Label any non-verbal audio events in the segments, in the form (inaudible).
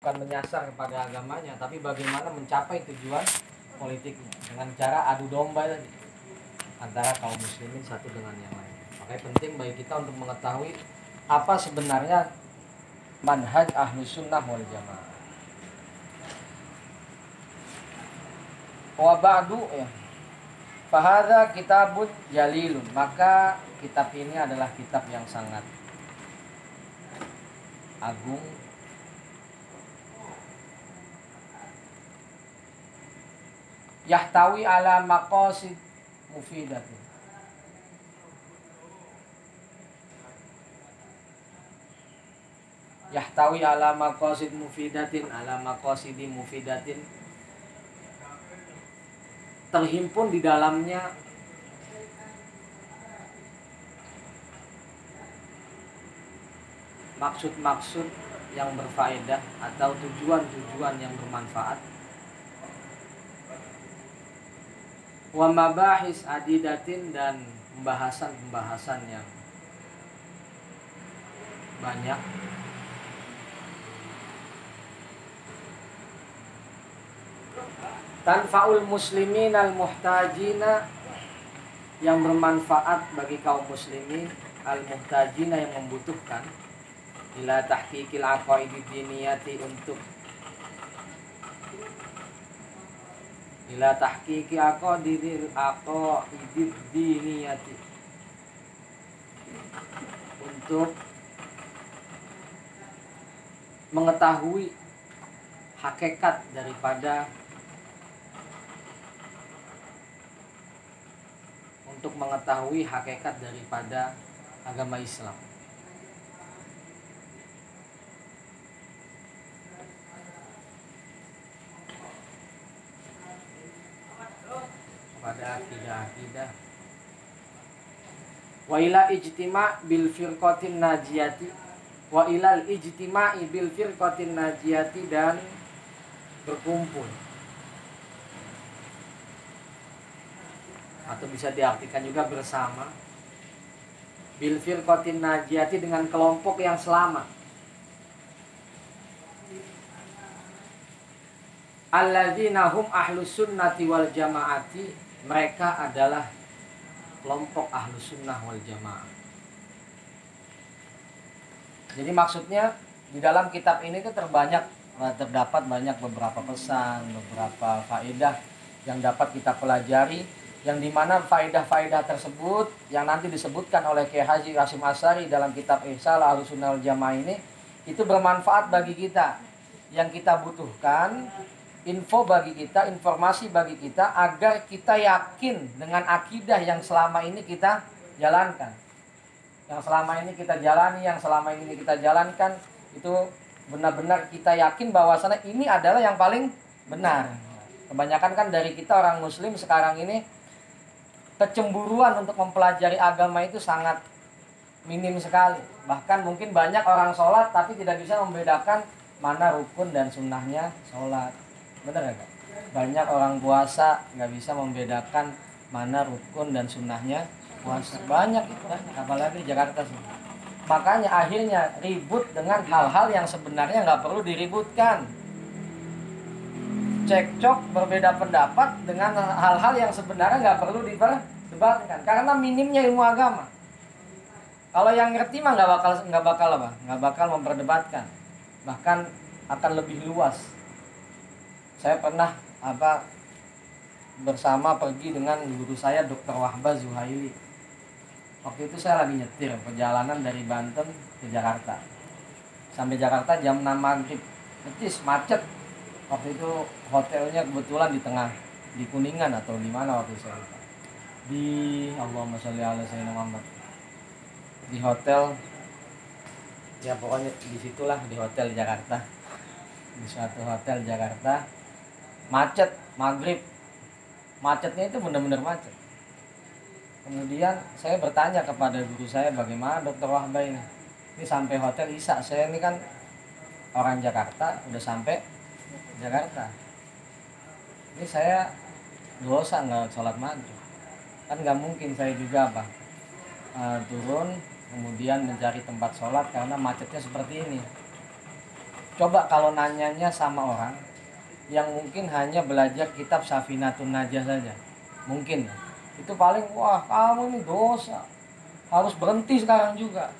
bukan menyasar kepada agamanya tapi bagaimana mencapai tujuan politiknya. Dengan cara adu domba tadi antara kaum muslimin satu dengan yang lain. Makanya penting bagi kita untuk mengetahui apa sebenarnya manhaj ahlu sunnah wal jamaah. Wa ba'du ya. Fahada kitabun jalilun. Maka kitab ini adalah kitab yang sangat agung Yahtawi ala maqasid mufidatin Yahtawi ala maqasid mufidatin ala maqasidi mufidatin. Terhimpun di dalamnya maksud-maksud yang berfaedah atau tujuan-tujuan yang bermanfaat wa mabahis adidatin dan pembahasan-pembahasan yang banyak. Tanfaul muslimin al muhtajina yang bermanfaat bagi kaum muslimin al muhtajina yang membutuhkan. Ila tahqiqil aqaidi diniyati untuk ila tahqiqi aqaidil aqaidid diniyati untuk mengetahui hakikat daripada untuk mengetahui hakikat daripada agama Islam. Akidah-akidah wa ila ijtima' bil firqatin najiyati. Wa ilal ijtima'i bil firqatin najiyati dan berkumpul. Atau bisa diartikan juga bersama. Bil firqatin najiyati dengan kelompok yang selamat. Alladzina hum ahlus sunnati wal jamaati mereka adalah kelompok ahlus sunnah wal jamaah. Jadi maksudnya di dalam kitab ini tuh terbanyak terdapat banyak beberapa pesan beberapa faedah yang dapat kita pelajari yang di mana faedah-faedah tersebut yang nanti disebutkan oleh Kiai Haji Kasim Asari dalam kitab Ihsal Ahlussunnah Jamaah ini itu bermanfaat bagi kita. Yang kita butuhkan info bagi kita, informasi bagi kita agar kita yakin dengan akidah yang selama ini kita jalankan. Yang selama ini kita jalani, yang selama ini kita jalankan itu benar-benar kita yakin bahwasanya ini adalah yang paling benar. Kebanyakan kan dari kita orang muslim sekarang ini kecemburuan untuk mempelajari agama itu sangat minim sekali. Bahkan mungkin banyak orang sholat tapi tidak bisa membedakan mana rukun dan sunnahnya sholat. Benar nggak? Banyak orang puasa nggak bisa membedakan mana rukun dan sunnahnya puasa. Banyak itu apalagi di Jakarta sih. Makanya akhirnya ribut dengan hal-hal yang sebenarnya nggak perlu diributkan. Cekcok berbeda pendapat dengan hal-hal yang sebenarnya nggak perlu diperdebatkan karena minimnya ilmu agama. Kalau yang ngerti mah nggak bakal nggak bakal apa, nggak bakal memperdebatkan, bahkan akan lebih luas. Saya pernah apa bersama pergi dengan guru saya Dr. Wahbah Zuhaili. Waktu itu saya lagi nyetir perjalanan dari Banten ke Jakarta. Sampai Jakarta jam 6 maghrib. Betis macet. Waktu itu hotelnya kebetulan di tengah di Kuningan atau di mana waktu saya lupa. Di Allahumma sholli ala sayyidina Muhammad. Di hotel ya pokoknya di situlah di hotel Jakarta di suatu hotel Jakarta macet maghrib. Macetnya itu benar-benar macet. Kemudian saya bertanya kepada guru saya bagaimana dokter Wahbah ini ini sampai hotel Isa. Saya ini kan orang Jakarta udah sampai Jakarta. Ini saya dosa nggak sholat maghrib. Kan nggak mungkin saya juga apa uh, turun kemudian mencari tempat sholat karena macetnya seperti ini. Coba kalau nanyanya sama orang yang mungkin hanya belajar kitab Safinatun Najah saja. Mungkin. Itu paling wah kamu ini dosa. Harus berhenti sekarang juga.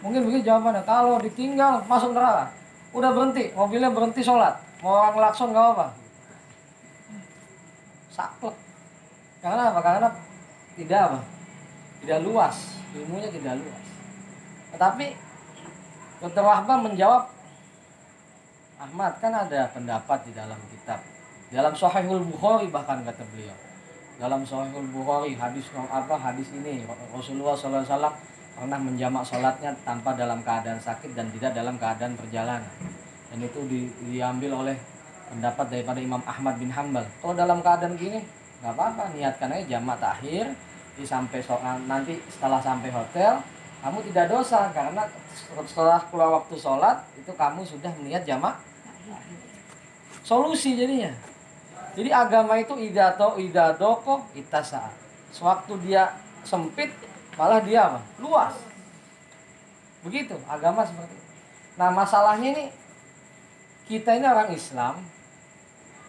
Mungkin begitu jawabannya. Kalau ditinggal masuk neraka. Udah berhenti mobilnya berhenti sholat. Mau orang lakson gak apa saklek. Karena apa? Karena tidak apa? Tidak luas. Ilmunya tidak luas. Tetapi Dr. Wahbah menjawab Ahmad kan ada pendapat di dalam kitab. Dalam Sahihul Bukhari bahkan kata beliau. Dalam Sahihul Bukhari hadis apa hadis ini Rasulullah SAW pernah menjamak sholatnya tanpa dalam keadaan sakit dan tidak dalam keadaan perjalanan. Dan itu di, diambil oleh pendapat daripada Imam Ahmad bin Hambal kalau dalam keadaan gini nggak apa-apa niatkan aja jamak takhir di sampai sholat nanti setelah sampai hotel kamu tidak dosa karena setelah keluar waktu sholat itu kamu sudah melihat jamak solusi jadinya. Jadi agama itu idato idadoko itasa. Sewaktu dia sempit malah dia apa? Luas. Begitu agama seperti itu. Nah masalahnya ini kita ini orang Islam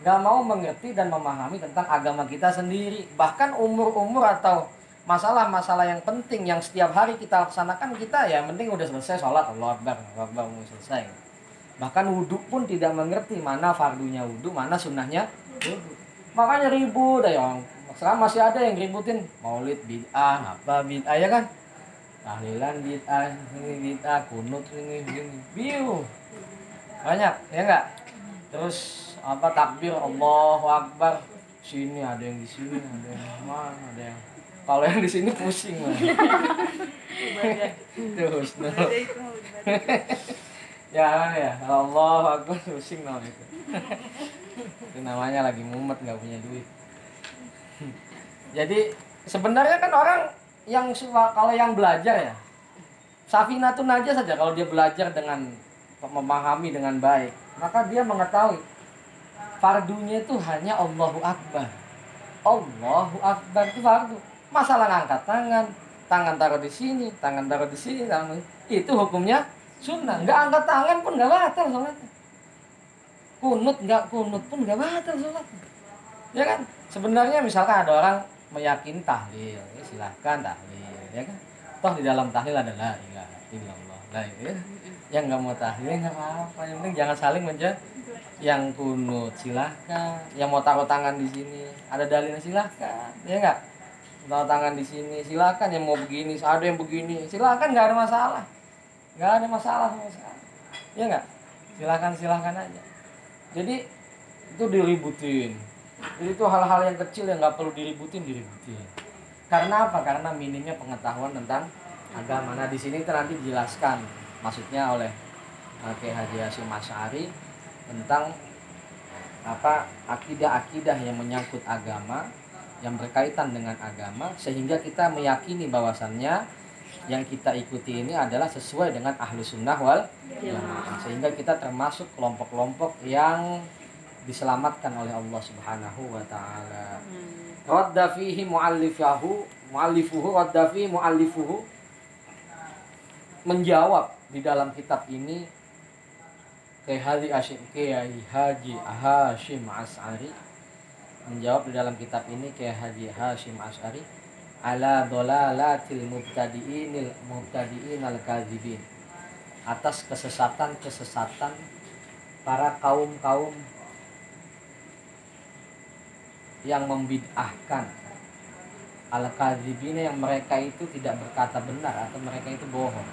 nggak mau mengerti dan memahami tentang agama kita sendiri. Bahkan umur-umur atau masalah-masalah yang penting yang setiap hari kita laksanakan kita ya penting udah selesai sholat. Allah Akbar Allah selesai bahkan wudhu pun tidak mengerti mana fardunya wudhu mana sunnahnya wudhu. Makanya ribut ya sekarang masih ada yang ributin. Maulid bid'ah apa bid'ah ya kan? Tahlilan bid'ah ini bid'ah kunut ini ini. Biu banyak ya enggak terus apa takbir Allahu Akbar. Sini ada yang di sini ada yang mana ada yang kalau yang di sini pusing. Lah (laughs) terus (laughs) ya ya. Allah Akbar. (laughs) Pusing namanya. Itu itu namanya lagi mumet nggak punya duit. (laughs) Jadi sebenarnya kan orang yang kalau yang belajar ya Safinatun aja saja kalau dia belajar dengan memahami dengan baik maka dia mengetahui fardunya itu hanya Allahu Akbar. Allahu Akbar itu fardu. Masalah ngangkat tangan tangan taruh di sini tangan taruh di sini tangan itu hukumnya sunnah. Nggak angkat tangan pun nggak batal sholatnya kunut nggak kunut pun nggak batal sholatnya ya kan? Sebenarnya misalkan ada orang meyakini tahlil ya silahkan tahlil ya kan? Toh di dalam tahlil ada la ilaha illallah la ya. yang nggak mau tahlil nggak apa-apa yang penting jangan saling menjadi yang kunut silahkan yang mau taruh tangan di sini ada dalilnya silahkan ya enggak taruh tangan di sini silahkan yang mau begini ada yang begini silahkan nggak ada masalah nggak ada masalah sama sekali ya enggak silahkan silahkan aja. Jadi itu diributin jadi itu hal-hal yang kecil yang nggak perlu diributin diributin karena apa? Karena minimnya pengetahuan tentang agama. Nah di sini nanti dijelaskan maksudnya oleh Kiai Haji Hasyim tentang apa akidah-akidah yang menyangkut agama yang berkaitan dengan agama sehingga kita meyakini bahwasannya yang kita ikuti ini adalah sesuai dengan ahlu sunnah wal jamaah. Sehingga kita termasuk kelompok-kelompok yang diselamatkan oleh Allah Subhanahu wa taala. Radda fihi muallifahu muallifuhu radda fihi muallifuhu. Menjawab di dalam kitab ini Kiai Haji Hashim Kiai Haji Hashim As'ari menjawab di dalam kitab ini Kiai Haji Hashim As'ari ala dolalatil mubtadiinil mubtadiinal kadzibin atas kesesatan-kesesatan para kaum-kaum yang membid'ahkan. Al kadzibina yang mereka itu tidak berkata benar atau mereka itu bohong.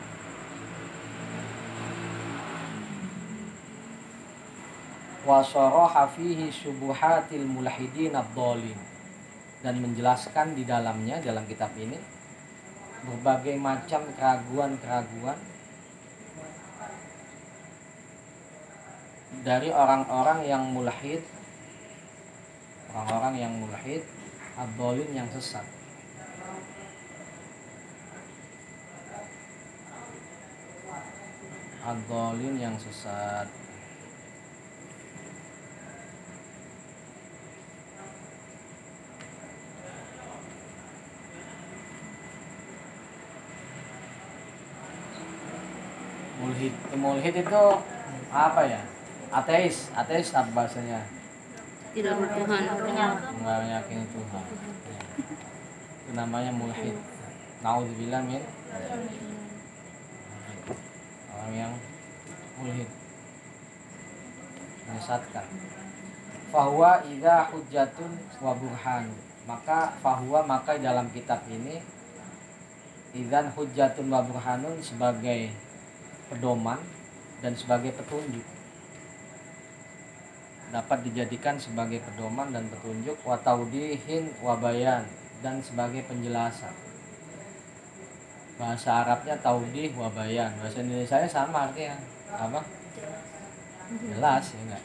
Wasoroha fihi subuhatil mulhidin abdolin dan menjelaskan di dalamnya dalam kitab ini berbagai macam keraguan-keraguan dari orang-orang yang mulhid orang-orang yang mulhid abdolin yang sesat. Abdolin yang sesat mulhid mulhid itu apa ya? Ateis. Ateis apa bahasanya. Tidak bertuhan. Nggak meyakini Tuhan. Ya. itu namanya mulhid naudzubillah min orang yang mulhid menyesatkan. Fahuwa idza hujjatun wa burhan. Maka fahuwa maka dalam kitab ini idzan hujjatun wa burhanun sebagai pedoman dan sebagai petunjuk. Dapat dijadikan sebagai pedoman dan petunjuk wa taudihin wa bayan dan sebagai penjelasan. Bahasa Arabnya taudih wa bayan. Bahasa Indonesia sama artinya. Apa? Jelas ya enggak?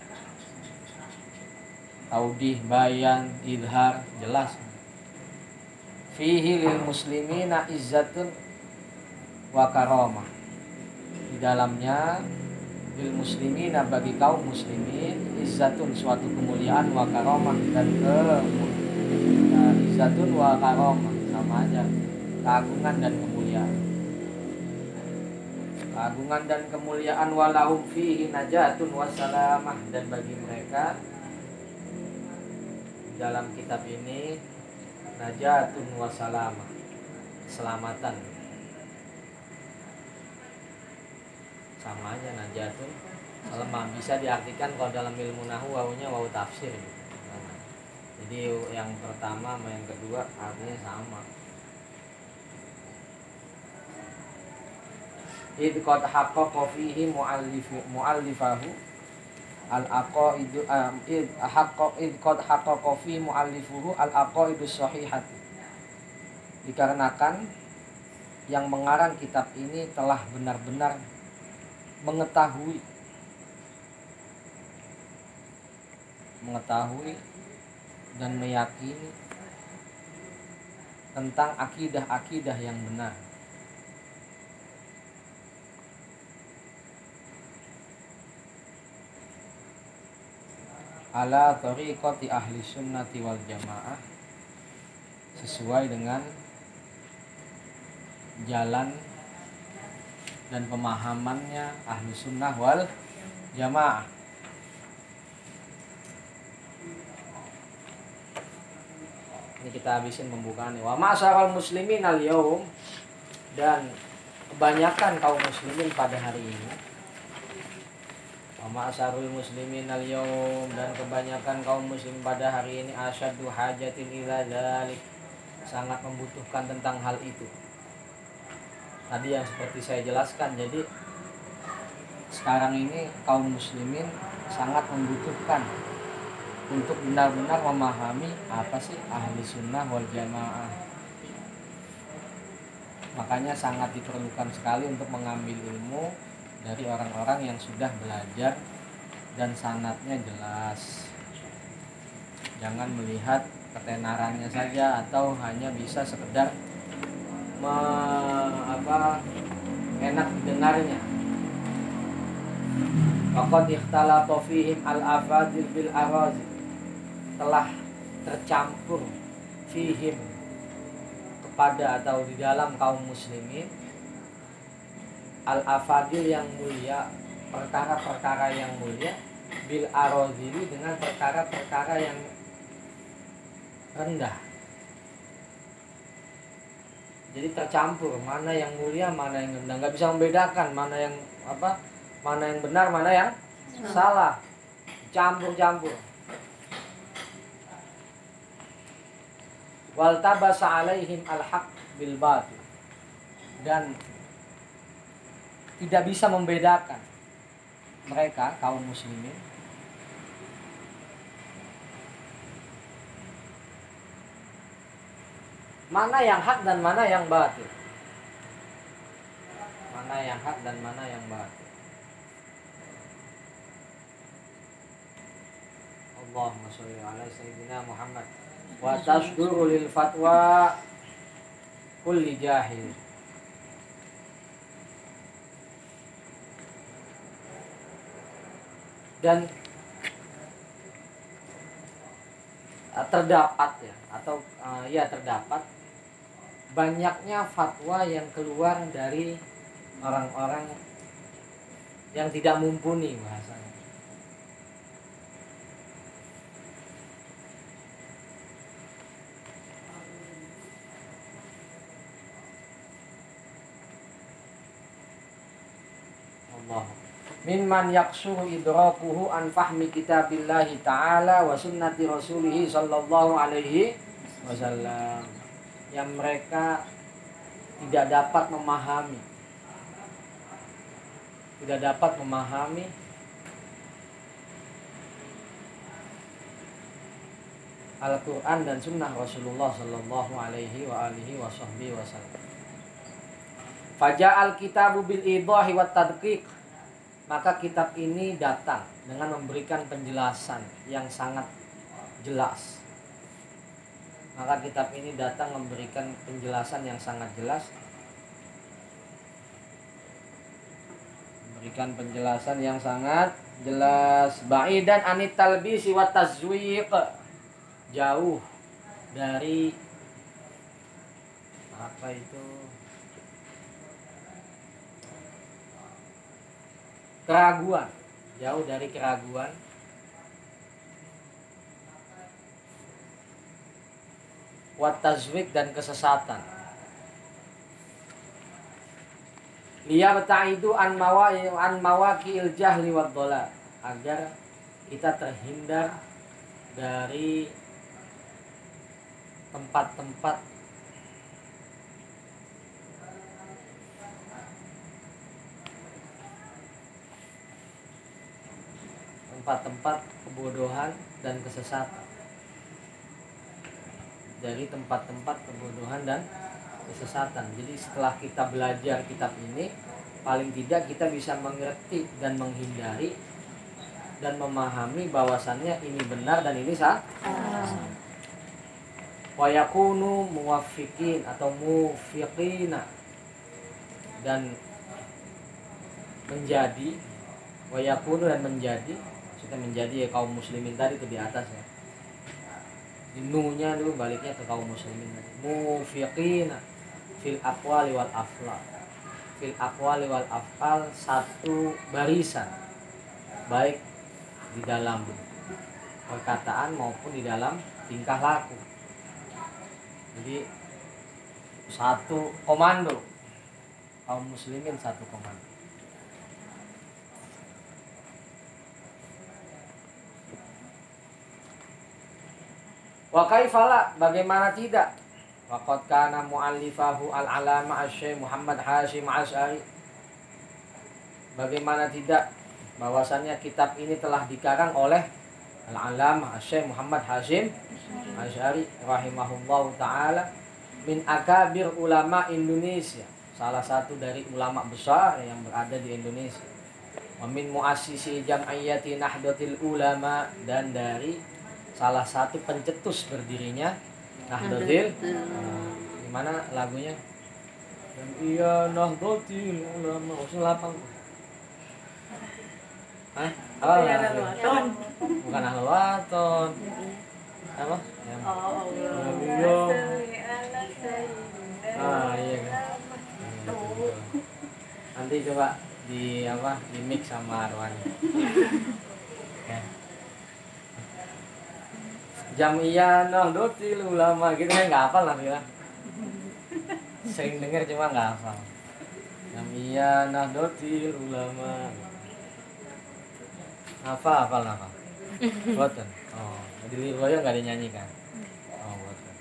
Taudih bayan idhar jelas. Fihi lil muslimina izzatun wa karamah di dalamnya lil muslimina bagi kaum muslimin izzatun suatu kemuliaan wa karamah dan ke nah, izzatun wa karamah sama aja. Keagungan dan kemuliaan. Keagungan dan kemuliaan walahum fihi najatun wassalamah dan bagi mereka dalam kitab ini najatun wassalamah keselamatan sama aja najatun salamah bisa diartikan kalau dalam ilmu nahu wawunya wawu tafsir gitu. jadi yang pertama sama yang kedua artinya sama. Id qad haqqaqa fihi muallif muallifahu al aqaidu id haqqa id qad haqqaqa fi muallifuhu al aqaidu sahihati dikarenakan yang mengarang kitab ini telah benar-benar mengetahui. Mengetahui dan meyakini tentang akidah-akidah yang benar. Ala tariqati ahli sunnati wal jamaah sesuai dengan jalan dan pemahamannya ahli sunnah wal jamaah. Ini kita habisin pembukaan wa ma'asyaral muslimin al yaum dan kebanyakan kaum muslimin pada hari ini. Wa muslimin al yawm dan kebanyakan kaum muslim pada hari ini. Asyaddu hajatin ila dzalik sangat membutuhkan tentang hal itu. Tadi yang seperti saya jelaskan. Jadi sekarang ini kaum muslimin sangat membutuhkan untuk benar-benar memahami apa sih ahli sunnah wal jamaah. Makanya sangat diperlukan sekali untuk mengambil ilmu dari orang-orang yang sudah belajar dan sanatnya jelas. Jangan melihat ketenarannya saja atau hanya bisa sekedar me, apa enak didengarnya Waqad ikhtalafa fihim al-afadil bil arazi telah tercampur fihim kepada atau di dalam kaum muslimin al-afadil yang mulia perkara-perkara yang mulia bil arozili dengan perkara-perkara yang rendah jadi tercampur mana yang mulia mana yang rendah. Nggak bisa membedakan mana yang apa mana yang benar mana yang salah. campur-campur. Wal tabasa alaihim al-haq bil batil. Dan tidak bisa membedakan mereka kaum muslimin mana yang hak dan mana yang batil. Mana yang hak dan mana yang batil. Allahumma sholli ala sayyidina Muhammad. Wa tasduru lil fatwa kulli jahil. Dan uh, terdapat ya atau uh, ya terdapat banyaknya fatwa yang keluar dari orang-orang yang tidak mumpuni bahasanya. Allah. Mimman yaksuru idrakuhu an fahmi kitabillahi ta'ala wa sunnati rasulihi sallallahu alaihi wasallam yang mereka tidak dapat memahami tidak dapat memahami Al-Quran dan Sunnah Rasulullah Sallallahu Alaihi wa alihi wasallam. Faja'al kitabu bil idahi wa tadqiq maka kitab ini datang dengan memberikan penjelasan yang sangat jelas. Maka kitab ini datang memberikan penjelasan yang sangat jelas. Memberikan penjelasan yang sangat jelas. Ba'idan anit talbisi wa tazwiq. Jauh dari apa itu keraguan jauh dari keraguan watazwik dan kesesatan. Itu an mawa an mawaqil jahli wad agar kita terhindar dari tempat-tempat tempat-tempat kebodohan dan kesesatan dari tempat-tempat kebodohan dan kesesatan. Jadi setelah kita belajar kitab ini paling tidak kita bisa mengerti dan menghindari dan memahami bahwasannya ini benar dan ini salah wayakunu muwafikin atau mufiqina dan menjadi wayakunu dan menjadi kita menjadi ya kaum muslimin tadi itu di atas ya nunya dulu baliknya ke kaum muslimin. Mufiqina fil aqwali wal afla fil aqwali wal afal satu barisan. Baik di dalam perkataan maupun di dalam tingkah laku. Jadi satu komando. Kaum muslimin satu komando Wa kaifala bagaimana tidak? Waqad kana muallifahu al-alama asy Muhammad Hashim Asy'ari. Bagaimana tidak bahwasannya kitab ini telah dikarang oleh al-alama asy Muhammad Hashim Asy'ari rahimahullahu taala min akabir ulama Indonesia. Salah satu dari ulama besar yang berada di Indonesia. Wa min muassisi jam'iyyati Nahdlatul Ulama dan dari salah satu pencetus berdirinya Nahdlatul uh, gimana lagunya dan iya Nahdlatul ulama usul lapang Hah? Apa? Oh, bukan Ahlul Waton. Apa? Ya. Oh, iya. Ah, iya kan. Nanti coba di apa? Di mix sama Arwan. (laughs) Ya Jamiyah Nahdlatul Ulama gitu kan nggak hafal lah ya. Sering dengar cuma nggak hafal. Jamiyah Nahdlatul Ulama. Apa hafal apa? (laughs) Boten. Oh, di Lirboyo nggak dinyanyikan. Oh, boten.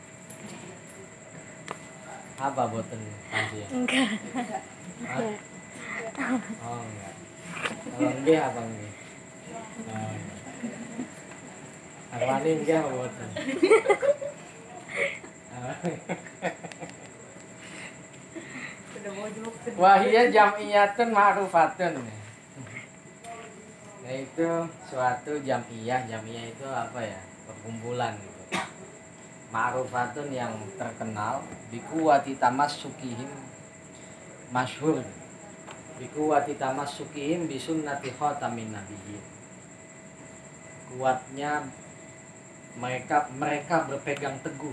Apa boten ya? Enggak. Oh, enggak. Kalau enggak apa enggak? Oh, enggak. Arwani nggih mboten. Wahia jam'iyatun ma'rufatun. Yaitu suatu jam'iyah, jam'iyah itu apa ya? Perkumpulan gitu. Ma'rufatun yang terkenal bikuwati sukihim masyhur. Bikuwati sukihim bisunnati khatamin nabiyyin. Kuatnya mereka mereka berpegang teguh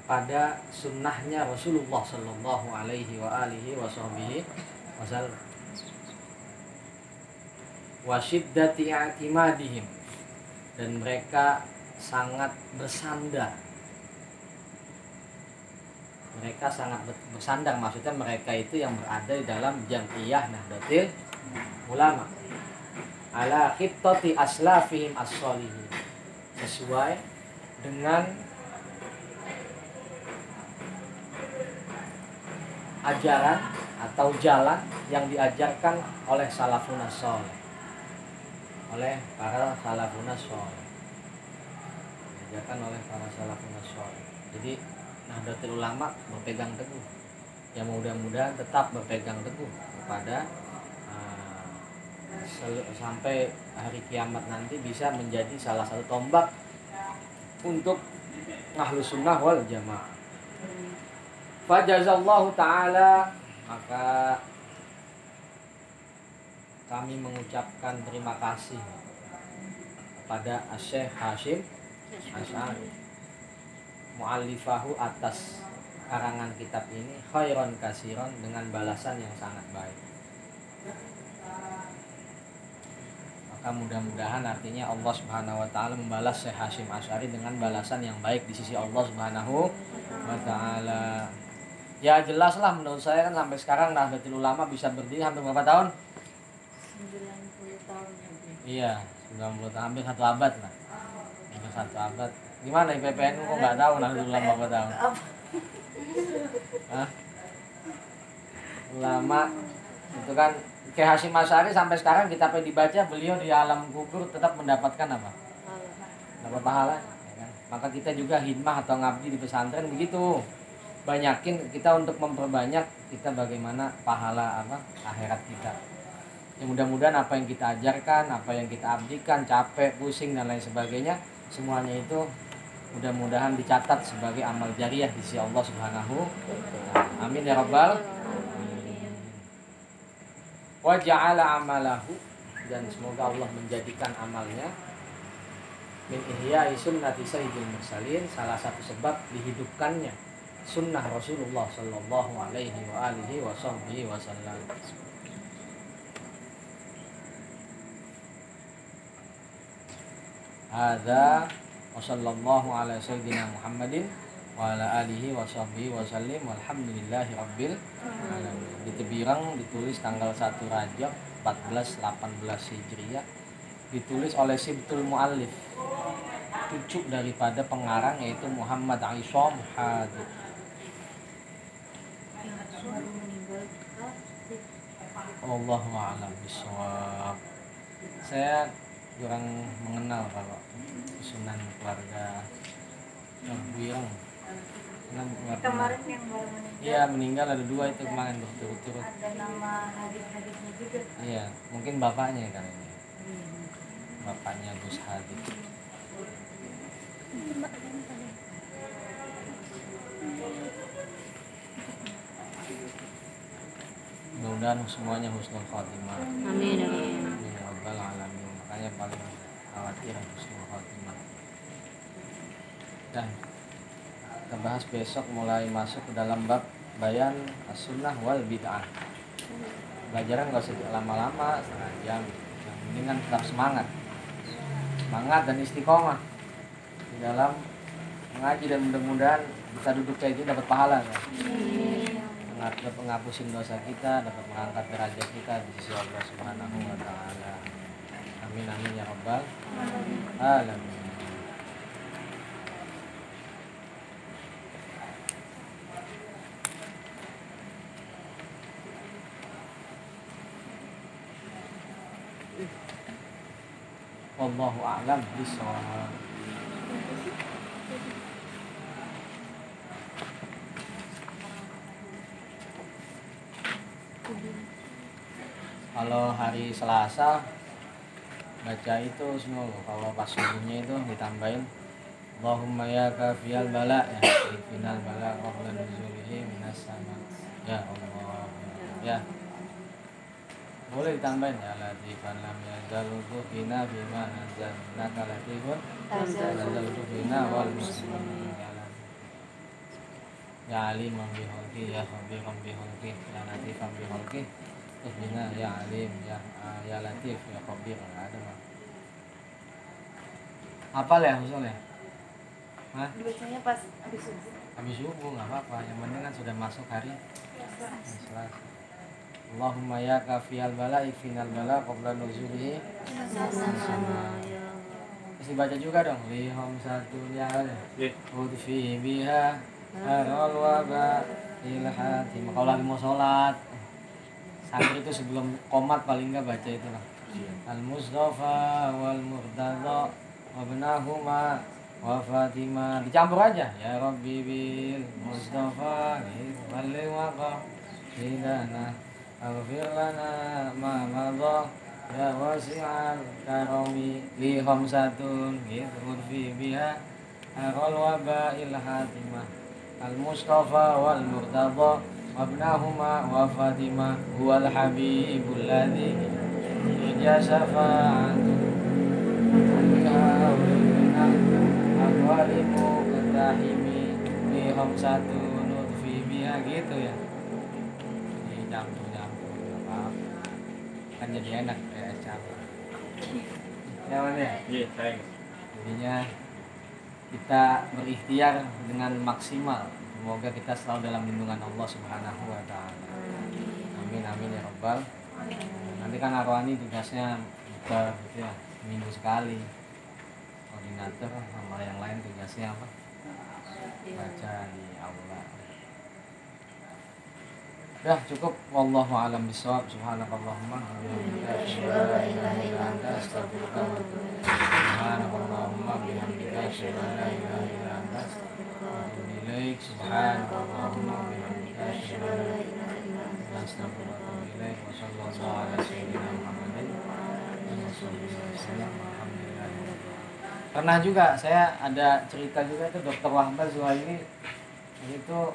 kepada sunnahnya Rasulullah Shallallahu Alaihi wa alihi wasallam wasyiddati i'timadihim. Dan mereka sangat bersandar. Mereka sangat ber- bersandar maksudnya mereka itu yang berada di dalam jamiyah Nahdlatul Ulama. Ala khittati aslafihim as-solihin sesuai dengan ajaran atau jalan yang diajarkan oleh salafun soleh oleh para salafun soleh diajarkan oleh para salafun soleh jadi Nahdlatul Ulama berpegang teguh. Yang mudah-mudahan tetap berpegang teguh kepada sampai hari kiamat nanti bisa menjadi salah satu tombak untuk ahlus sunnah wal jamaah. Fajazallahu ta'ala Maka Kami mengucapkan terima kasih Kepada Asyik Hashim Asy'ari Mu'allifahu atas karangan kitab ini Khairan kasiron dengan balasan yang sangat baik Maka mudah-mudahan artinya Allah subhanahu wa ta'ala membalas Syekh Hashim Asy'ari dengan balasan yang baik di sisi Allah subhanahu wa ta'ala Ya jelas lah menurut saya kan sampai sekarang Nahdlatul Ulama bisa berdiri hampir berapa tahun? 90 tahun. Iya, 90 tahun, hampir satu abad lah. Hampir satu abad. Gimana IPPN kok nggak tahu Nahdlatul Ulama berapa tahun? Hah? Ulama itu kan Kiai Hasyim Asy'ari sampai sekarang kitabnya dibaca beliau di alam kubur tetap mendapatkan apa? Dapat pahala. ya kan? Maka kita juga hikmah atau ngabdi di pesantren begitu. Banyakin kita untuk memperbanyak kita bagaimana pahala apa akhirat kita. Ya mudah-mudahan apa yang kita ajarkan, apa yang kita abdikan, capek, pusing dan lain sebagainya, semuanya itu mudah-mudahan dicatat sebagai amal jariah di sisi Allah Subhanahu wa taala. Amin ya rabbal. Wa ja'ala amalahu. Dan semoga Allah menjadikan amalnya. Min ihya'i sunnati sayyidil mursalin. Salah satu sebab dihidupkannya sunnah Rasulullah sallallahu alaihi wa alihi wasallam. Hadza wa sallallahu ala wa ala alihi wa sahbihi wa sallim walhamdulillahi rabbil alamin. Di Tebirang ditulis tanggal 1 Rajab 1418 Hijriah ditulis oleh Sibtul Muallif cucu daripada pengarang yaitu Muhammad meninggal kasih. Allahu a'lam bishawab. Saya kurang mengenal kalau Sunan keluarga Birang. Keluarga- Kemarin yang baru meninggal Iya meninggal ada dua itu kemarin berturut-turut. ada nama hadis-hadisnya juga. Iya mungkin bapaknya kali ini. Bapaknya Gus Hadid. Mudah-mudahan semuanya husnul khotimah. Amin. amin. Amin ya rabbal alamin. Makanya paling khawatir husnul khotimah. Dan kita bahas besok mulai masuk ke dalam bab bayan as-sunnah wal bid'ah. Belajaran nggak usah lama-lama, setengah jam. Yang penting kan tetap semangat. Semangat dan istiqomah di dalam mengaji dan mudah-mudahan bisa duduk kayak gini dapat pahala kan. Dapat menghapusin dosa kita, dapat mengangkat derajat kita di sisi Allah Subhanahu wa taala. Amin amin ya rabbal alamin. Wallahu a'lam bishawab. Kalau hari Selasa baca itu semua. Kalau pas subuhnya itu ditambahin Allahumma ya kafiyal bala ya final bala qabla nuzulihi minas sama. Ya Allah. Ya boleh ditambahin? Ya latifan lam yazaluhu fina bima nazalnaka latifun nazaluhu fina wal muslimin. Ya latif. ya alimam biholki ya khabiram biholki ya latifam biholki Ihbina ya alim ya ya latif ya khabir nggak ada mah apa ya usulnya Hah? Dibacanya pas habis subuh. habis subuh nggak apa-apa. Yang penting kan sudah masuk hari. Selasa Allahumma ya kafiyal bala ifinal bala qabla nuzulihi. Terus dibaca juga dong. Lihom satu ya. Iya. udfi biha harol waba ilhatim kalau lagi mau sholat santri itu sebelum komat paling nggak baca itu lah. Al mustafa wal murtada wabnahuma wa fatima. Dicampur aja. Ya rabbi bil mustafa wal waqa hidana aghfir lana ma madha ya wasi'al karami li khamsatun gitu urfi biha harol waba ilhatimah al mustafa wal murtada وابنهما وفاطمة هو الحبيب الذي يرجى شفاعته بها ومنا أقوال مقتحمي بهم satu nutfi biha gitu ya Kan jadi enak ya campur. Ya mana ya? Iya, saya. jadinya kita berikhtiar dengan maksimal. Semoga kita selalu dalam lindungan Allah Subhanahu wa taala. Amin amin ya robbal nanti kan Arwani tugasnya buka gitu ya minggu sekali. Koordinator sama yang lain tugasnya apa? Baca di Ya cukup. Wallahu alam bisawab subhanakallahumma. Pernah juga saya ada cerita juga itu dokter Wahbah Zuhairi. Itu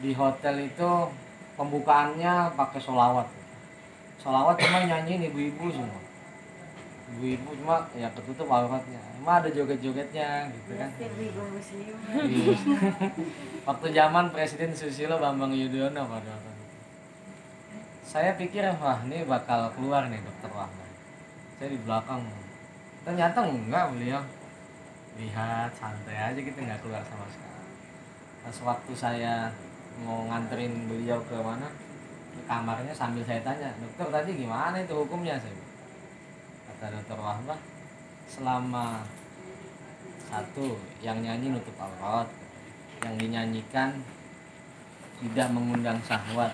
di hotel itu pembukaannya pakai solawat solawat cuma nyanyiin ibu-ibu semua. Ibu-ibu cuma ya ketutup auratnya emang ada joget-jogetnya gitu kan. Muslim. Iya. waktu zaman Presiden Susilo Bambang Yudhoyono pada waktu itu. Saya pikir wah ini bakal keluar nih dokter Wahbah saya di belakang. Ternyata enggak beliau. Lihat santai aja kita nggak keluar sama sekali. Pas waktu saya mau nganterin beliau ke mana ke kamarnya sambil saya tanya dokter tadi gimana itu hukumnya? Bilang. kata dokter Wahbah selama satu yang nyanyi nutup aurat yang dinyanyikan tidak mengundang syahwat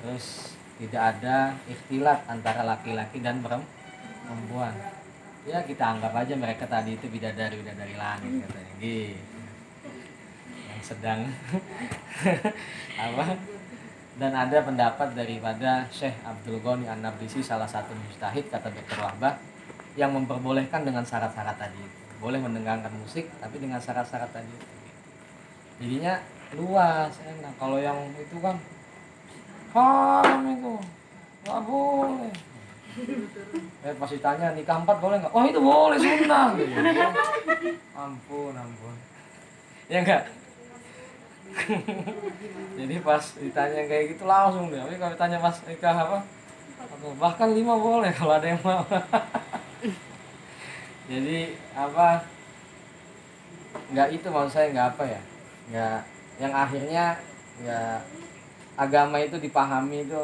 terus tidak ada ikhtilat antara laki-laki dan perem- perempuan. Ya kita anggap aja mereka tadi itu bidadari bidadari langit katanya gitu sedang (laughs) apa? Dan ada pendapat daripada Syekh Abdul Ghani An-Nablisi salah satu mustahid kata Dr. Wahbah yang memperbolehkan dengan syarat-syarat tadi. Boleh mendengarkan musik tapi dengan syarat-syarat tadi. Jadinya luas enak. Kalau yang itu kan haram itu. Nggak boleh. Eh pas ditanya nikah empat boleh nggak? Oh itu boleh sunnah. Ampun ampun. Ya enggak (laughs) jadi pas ditanya kayak gitu langsung deh. Tapi kalau ditanya pas nikah apa? Aduh, bahkan lima boleh kalau ada yang mau. (laughs) Jadi apa? Nggak itu maksud saya nggak apa ya? Nggak yang akhirnya nggak agama itu dipahami itu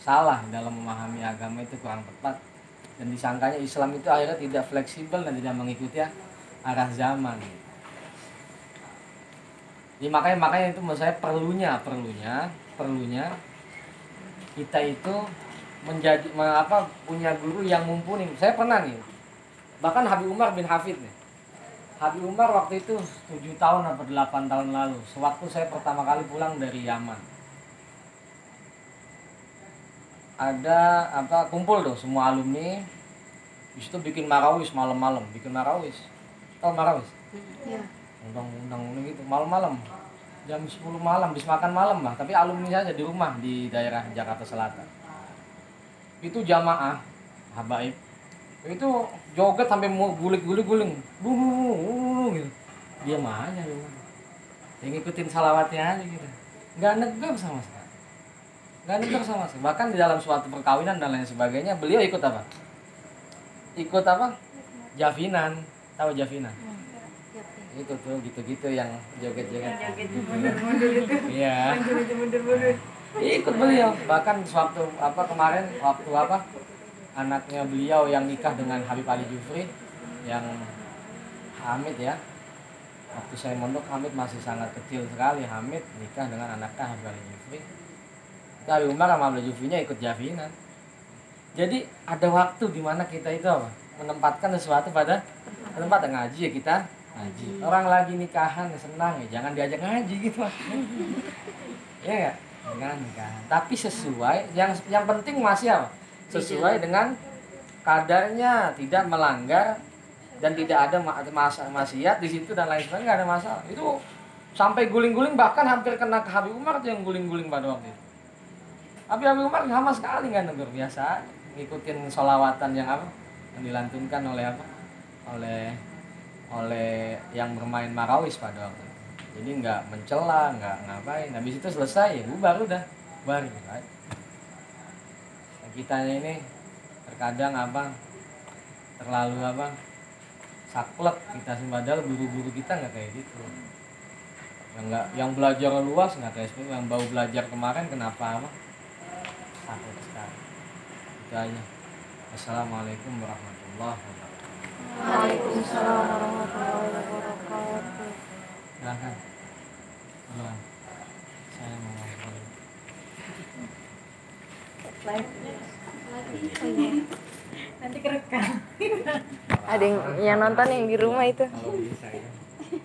salah dalam memahami agama itu kurang tepat. Dan disangkanya Islam itu akhirnya tidak fleksibel dan tidak mengikuti arah zaman Ya, makanya makanya itu menurut saya perlunya perlunya perlunya kita itu menjadi me- apa punya guru yang mumpuni. Saya pernah nih. Bahkan Habib Umar bin Hafid nih. Habib Umar waktu itu 7 tahun atau 8 tahun lalu, sewaktu saya pertama kali pulang dari Yaman. Ada apa kumpul tuh semua alumni. Di situ bikin marawis malam-malam, bikin marawis. Tahu marawis? Iya. Undang-undang gitu. Malam-malam. Jam 10 malam bis makan malam lah. Tapi alumni saja di rumah di daerah Jakarta Selatan. Itu jamaah habaib. Itu joget sampai mau guling bu, bu, bu, gitu. Diam aja di rumah yang ngikutin salawatnya aja gitu. Nggak negam sama sekali. Nggak negur sama sekali. Bahkan di dalam suatu perkawinan dan lain sebagainya beliau ikut apa? Ikut apa? Javinan. Tahu javinan itu tuh gitu-gitu yang joget-joget. Joget mundur-mundur itu. iya. Mundur-mundur. ikut beliau. Bahkan waktu apa kemarin waktu apa anaknya beliau yang nikah dengan Habib Ali Jufri yang Hamid ya. Waktu saya mondok Hamid masih sangat kecil sekali. Hamid nikah dengan anaknya Habib Ali Jufri. Tapi Umar sama Habib Jufrinya ikut Javinan jadi ada waktu di mana kita itu apa? Menempatkan sesuatu pada tempat ngaji ya kita ngaji. Orang lagi nikahan senang ya jangan diajak ngaji gitu. Mas (laughs) ya nggak? Dengan nikahan. Tapi sesuai yang yang penting masih apa? Sesuai dengan kadarnya tidak melanggar dan tidak ada ma- masa maksiat di situ dan lain sebagainya nggak ada masalah. Itu sampai guling-guling bahkan hampir kena ke Habib Umar tuh yang guling-guling pada waktu itu. Tapi Habib Umar sama sekali nggak negur biasa ngikutin solawatan yang apa? Yang dilantunkan oleh apa? Oleh oleh yang bermain marawis pada waktu itu. jadi nggak mencela nggak ngapain. Habis itu selesai ya bubar udah bubar gitu aja. Nah, ini terkadang apa terlalu apa saklek kita sih. Padahal guru-guru kita nggak kayak gitu. Yang nggak yang belajar luas nggak kayak seperti yang baru belajar kemarin kenapa apa saklek sekali. Itu aja. Assalamualaikum warahmatullahi wabarakatuh Waalaikumsalam warahmatullahi wabarakatuh. Silahkan. Silahkan. Saya mau ngobrol. Live. Nanti kerekam. Ada yang, yang nonton yang di rumah itu. Kalau bisa ya.